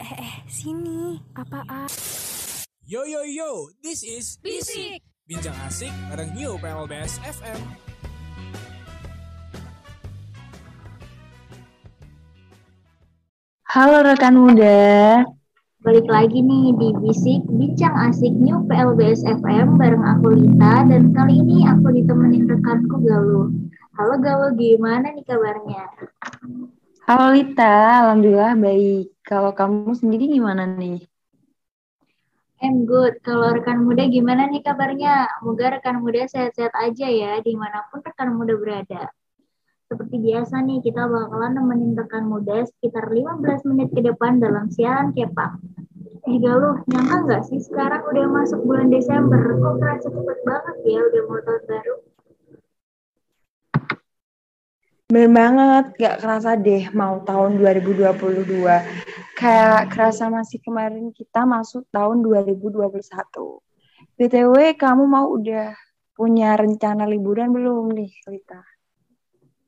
Eh, eh, sini. Apaan? Yo yo yo, this is Bisik. Bincang Asik bareng New PLBS FM. Halo rekan muda, Balik lagi nih di Bisik Bincang Asik New PLBS FM bareng aku Lita dan kali ini aku ditemenin rekanku Galuh. Halo Galuh, gimana nih kabarnya? halo Lita, alhamdulillah baik. Kalau kamu sendiri gimana nih? I'm good. Kalau rekan muda gimana nih kabarnya? Semoga rekan muda sehat-sehat aja ya di mana pun rekan muda berada. Seperti biasa nih, kita bakalan nemenin rekan muda sekitar 15 menit ke depan dalam siaran Kepak. Eh Galuh, nyangka nggak sih sekarang udah masuk bulan Desember? Kok kerasa cepet banget ya udah mau tahun baru? Bener banget, gak kerasa deh mau tahun 2022. Kayak kerasa masih kemarin kita masuk tahun 2021. BTW, kamu mau udah punya rencana liburan belum nih, Lita?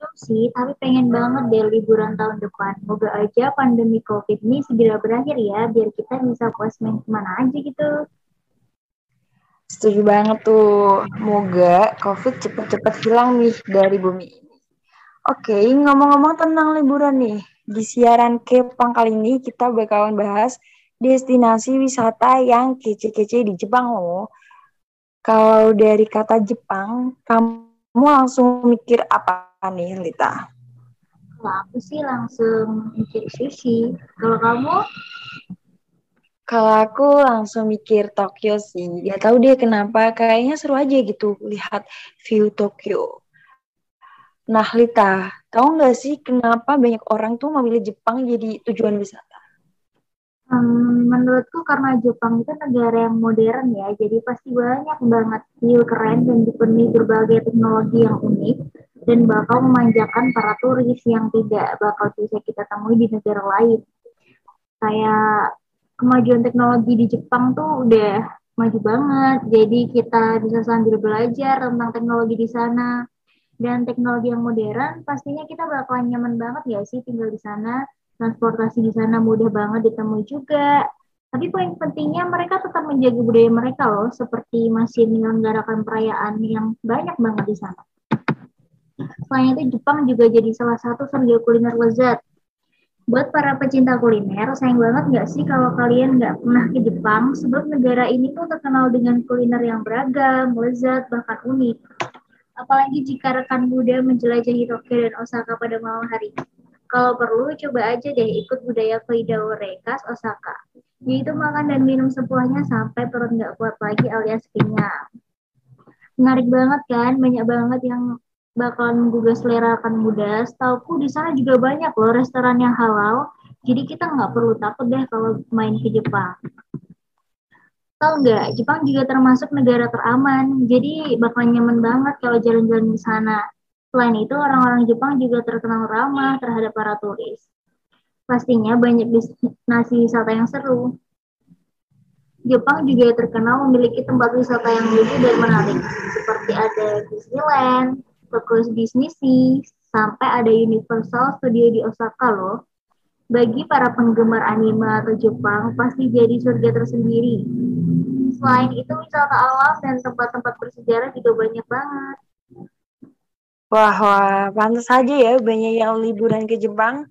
Belum sih, tapi pengen banget deh liburan tahun depan. Moga aja pandemi COVID ini segera berakhir ya, biar kita bisa puas main ke mana aja gitu. Setuju banget tuh. Moga COVID cepet-cepet hilang nih dari bumi ini. Oke, ngomong-ngomong tentang liburan nih. Di siaran Kepang kali ini kita bakalan bahas destinasi wisata yang kece-kece di Jepang loh. Kalau dari kata Jepang, kamu langsung mikir apa nih, Lita? Kalau aku sih langsung mikir sushi. Kalau kamu? Kalau aku langsung mikir Tokyo sih. Gak tahu deh kenapa, kayaknya seru aja gitu lihat view Tokyo. Nah, Lita, tahu nggak sih kenapa banyak orang tuh memilih Jepang jadi tujuan wisata? Hmm, menurutku karena Jepang itu negara yang modern ya, jadi pasti banyak banget view keren dan dipenuhi berbagai teknologi yang unik dan bakal memanjakan para turis yang tidak bakal bisa kita temui di negara lain. Kayak kemajuan teknologi di Jepang tuh udah maju banget, jadi kita bisa sambil belajar tentang teknologi di sana. Dan teknologi yang modern pastinya kita bakalan nyaman banget ya sih tinggal di sana transportasi di sana mudah banget ditemui juga. Tapi poin pentingnya mereka tetap menjaga budaya mereka loh, seperti masih menyelenggarakan perayaan yang banyak banget di sana. Selain itu, Jepang juga jadi salah satu surga kuliner lezat. Buat para pecinta kuliner, sayang banget nggak sih kalau kalian nggak pernah ke Jepang, sebab negara ini tuh terkenal dengan kuliner yang beragam, lezat, bahkan unik. Apalagi jika rekan muda menjelajahi Tokyo dan Osaka pada malam hari. Kalau perlu, coba aja deh ikut budaya Koidaore khas Osaka, yaitu makan dan minum sepuasnya sampai perut nggak kuat lagi alias kenyang. Menarik banget kan, banyak banget yang bakalan menggugah selera rekan muda. Setauku di sana juga banyak loh restoran yang halal, jadi kita nggak perlu takut deh kalau main ke Jepang. Nggak, Jepang juga termasuk negara teraman, jadi bakal nyaman banget kalau jalan-jalan di sana. Selain itu, orang-orang Jepang juga terkenal ramah terhadap para turis. Pastinya banyak destinasi wisata yang seru. Jepang juga terkenal memiliki tempat wisata yang lucu dan menarik, seperti ada Disneyland, Tokyo Disney Sea, sampai ada Universal Studio di Osaka loh. Bagi para penggemar anime atau Jepang, pasti jadi surga tersendiri. Selain itu, wisata alam dan tempat-tempat bersejarah juga banyak banget. Wah, wah, pantas aja ya banyak yang liburan ke Jepang.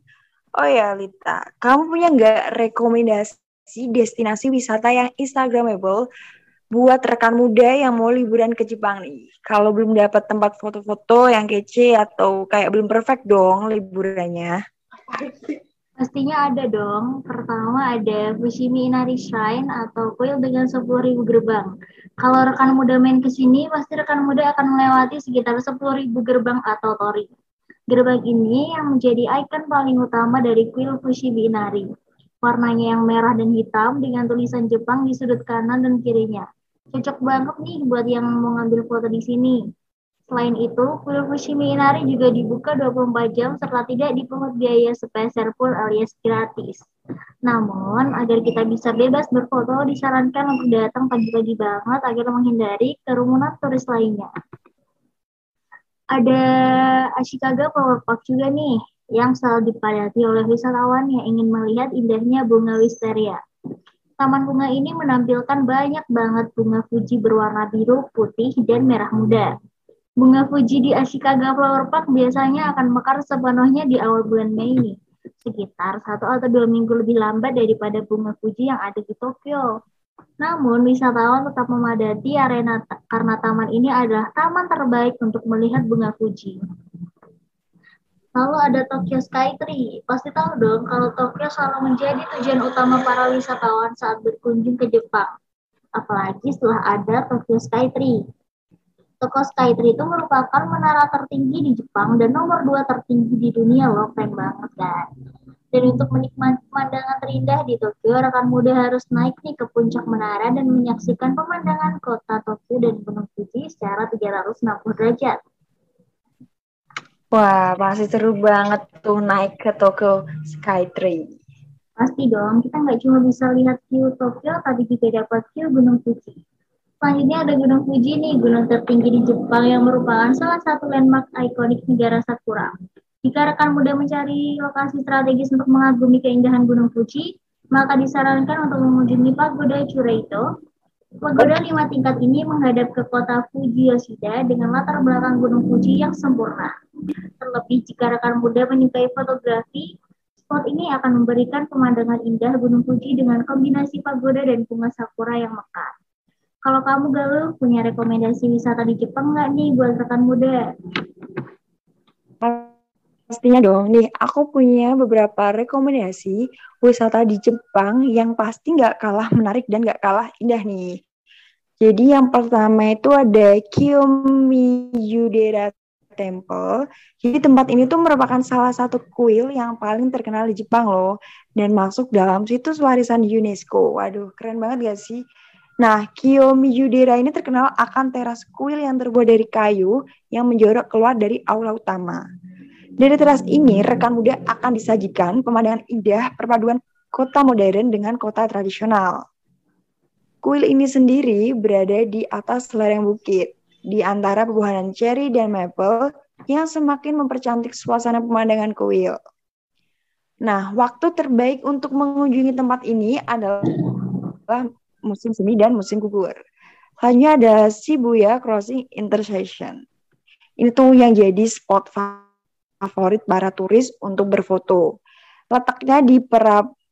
Oh ya, Lita, kamu punya nggak rekomendasi destinasi wisata yang Instagramable buat rekan muda yang mau liburan ke Jepang nih? Kalau belum dapat tempat foto-foto yang kece atau kayak belum perfect dong liburannya. Pastinya ada dong. Pertama ada Fushimi Inari Shrine atau kuil dengan 10.000 gerbang. Kalau rekan muda main ke sini, pasti rekan muda akan melewati sekitar 10.000 gerbang atau tori. Gerbang ini yang menjadi ikon paling utama dari kuil Fushimi Inari. Warnanya yang merah dan hitam dengan tulisan Jepang di sudut kanan dan kirinya. Cocok banget nih buat yang mau ngambil foto di sini. Selain itu, kuil Fushimi Inari juga dibuka 24 jam serta tidak dipungut biaya sepeser pun alias gratis. Namun, agar kita bisa bebas berfoto, disarankan untuk datang pagi-pagi banget agar menghindari kerumunan turis lainnya. Ada Ashikaga Power Park juga nih, yang selalu dipadati oleh wisatawan yang ingin melihat indahnya bunga wisteria. Taman bunga ini menampilkan banyak banget bunga Fuji berwarna biru, putih, dan merah muda. Bunga Fuji di Ashikaga Flower Park biasanya akan mekar sepenuhnya di awal bulan Mei ini, sekitar satu atau dua minggu lebih lambat daripada bunga Fuji yang ada di Tokyo. Namun, wisatawan tetap memadati arena karena taman ini adalah taman terbaik untuk melihat bunga Fuji. Lalu ada Tokyo Sky Tree. Pasti tahu dong kalau Tokyo selalu menjadi tujuan utama para wisatawan saat berkunjung ke Jepang. Apalagi setelah ada Tokyo Sky Tree. Tokyo Sky Tree itu merupakan menara tertinggi di Jepang dan nomor dua tertinggi di dunia loh, keren banget kan. Dan untuk menikmati pemandangan terindah di Tokyo, rekan muda harus naik nih ke puncak menara dan menyaksikan pemandangan kota Tokyo dan Gunung Fuji secara 360 derajat. Wah, pasti seru banget tuh naik ke Tokyo Skytree. Pasti dong, kita nggak cuma bisa lihat view Tokyo, tapi juga dapat view Gunung Fuji. Selanjutnya ada Gunung Fuji nih, gunung tertinggi di Jepang yang merupakan salah satu landmark ikonik negara Sakura. Jika rekan muda mencari lokasi strategis untuk mengagumi keindahan Gunung Fuji, maka disarankan untuk mengunjungi Pagoda Chureito, Pagoda lima tingkat ini menghadap ke kota Fuji Yoshida dengan latar belakang Gunung Fuji yang sempurna. Terlebih jika rekan muda menyukai fotografi, spot ini akan memberikan pemandangan indah Gunung Fuji dengan kombinasi pagoda dan bunga sakura yang mekar. Kalau kamu galuh, punya rekomendasi wisata di Jepang nggak nih buat rekan muda? Pastinya dong. Nih, aku punya beberapa rekomendasi wisata di Jepang yang pasti nggak kalah menarik dan nggak kalah indah nih. Jadi yang pertama itu ada Kiyomiyudera Temple. Jadi tempat ini tuh merupakan salah satu kuil yang paling terkenal di Jepang loh. Dan masuk dalam situs warisan UNESCO. Waduh, keren banget gak sih? Nah, Kiyomiyudera ini terkenal akan teras kuil yang terbuat dari kayu yang menjorok keluar dari aula utama. Dari teras ini, rekan muda akan disajikan pemandangan indah perpaduan kota modern dengan kota tradisional. Kuil ini sendiri berada di atas lereng bukit, di antara pepohonan cherry dan maple yang semakin mempercantik suasana pemandangan kuil. Nah, waktu terbaik untuk mengunjungi tempat ini adalah musim semi dan musim gugur. Hanya ada Shibuya Crossing Intersection. Ini tuh yang jadi spot favorit para turis untuk berfoto. Letaknya di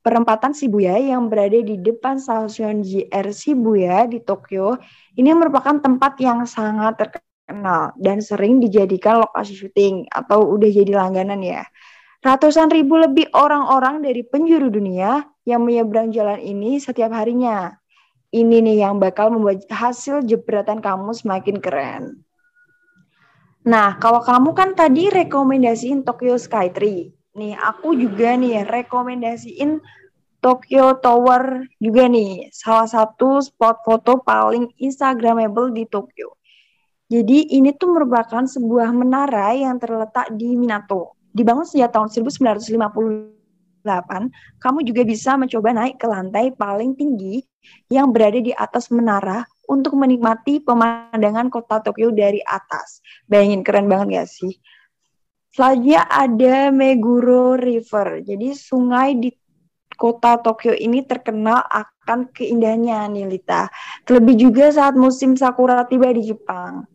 perempatan Shibuya yang berada di depan stasiun JR Shibuya di Tokyo, ini merupakan tempat yang sangat terkenal dan sering dijadikan lokasi syuting atau udah jadi langganan ya. Ratusan ribu lebih orang-orang dari penjuru dunia yang menyeberang jalan ini setiap harinya. Ini nih yang bakal membuat hasil jepretan kamu semakin keren. Nah, kalau kamu kan tadi rekomendasiin Tokyo Skytree. Nih, aku juga nih rekomendasiin Tokyo Tower juga nih. Salah satu spot foto paling instagramable di Tokyo. Jadi ini tuh merupakan sebuah menara yang terletak di Minato. Dibangun sejak tahun 1958, kamu juga bisa mencoba naik ke lantai paling tinggi yang berada di atas menara untuk menikmati pemandangan kota Tokyo dari atas. Bayangin keren banget gak sih? Selanjutnya ada Meguro River. Jadi sungai di kota Tokyo ini terkenal akan keindahannya nih Lita. Terlebih juga saat musim sakura tiba di Jepang.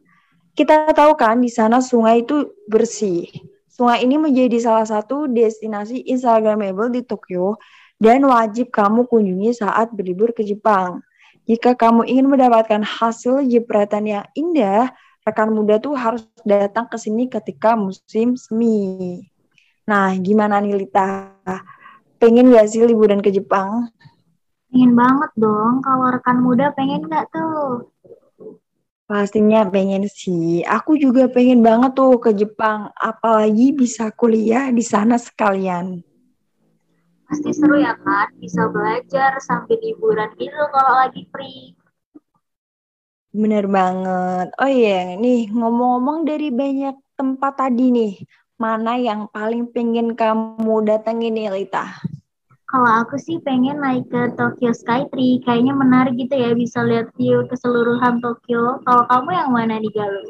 Kita tahu kan di sana sungai itu bersih. Sungai ini menjadi salah satu destinasi instagramable di Tokyo dan wajib kamu kunjungi saat berlibur ke Jepang. Jika kamu ingin mendapatkan hasil jepretan yang indah, rekan muda tuh harus datang ke sini ketika musim semi. Nah, gimana nih Lita? Pengen gak sih liburan ke Jepang? Pengen banget dong. Kalau rekan muda pengen gak tuh? Pastinya pengen sih. Aku juga pengen banget tuh ke Jepang. Apalagi bisa kuliah di sana sekalian. Pasti seru ya kan, bisa belajar sambil liburan gitu kalau lagi free. Bener banget. Oh iya, nih ngomong-ngomong dari banyak tempat tadi nih, mana yang paling pengen kamu datengin nih, Lita? Kalau aku sih pengen naik ke Tokyo Skytree, kayaknya menarik gitu ya, bisa lihat view keseluruhan Tokyo. Kalau kamu yang mana nih, Galuh?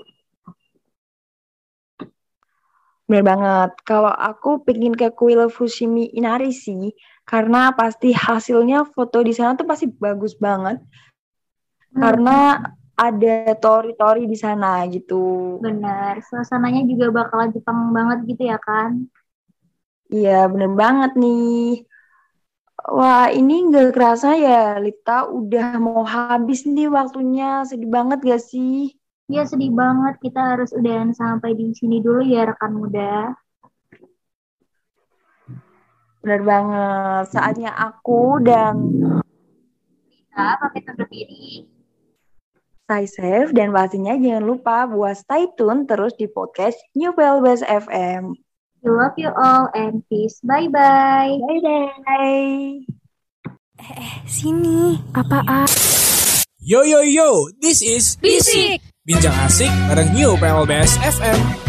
Bener banget. Kalau aku pengen ke kuil Fushimi Inari sih, karena pasti hasilnya foto di sana tuh pasti bagus banget. Hmm. Karena ada tori-tori di sana gitu. Benar, suasananya juga bakal Jepang banget gitu ya kan? Iya, bener banget nih. Wah, ini nggak kerasa ya, Lita udah mau habis nih waktunya. Sedih banget gak sih? Ya sedih banget, kita harus udahan sampai di sini dulu ya rekan muda. Bener banget. Saatnya aku dan Kita pakai undur diri. stay safe dan pastinya jangan lupa buat stay tune terus di podcast New Pelbas FM. We love you all and peace. Bye-bye. Bye-bye. Sini, apaan? Yo yo yo, this is Bisik. Bincang Asik bareng New PLBS FM.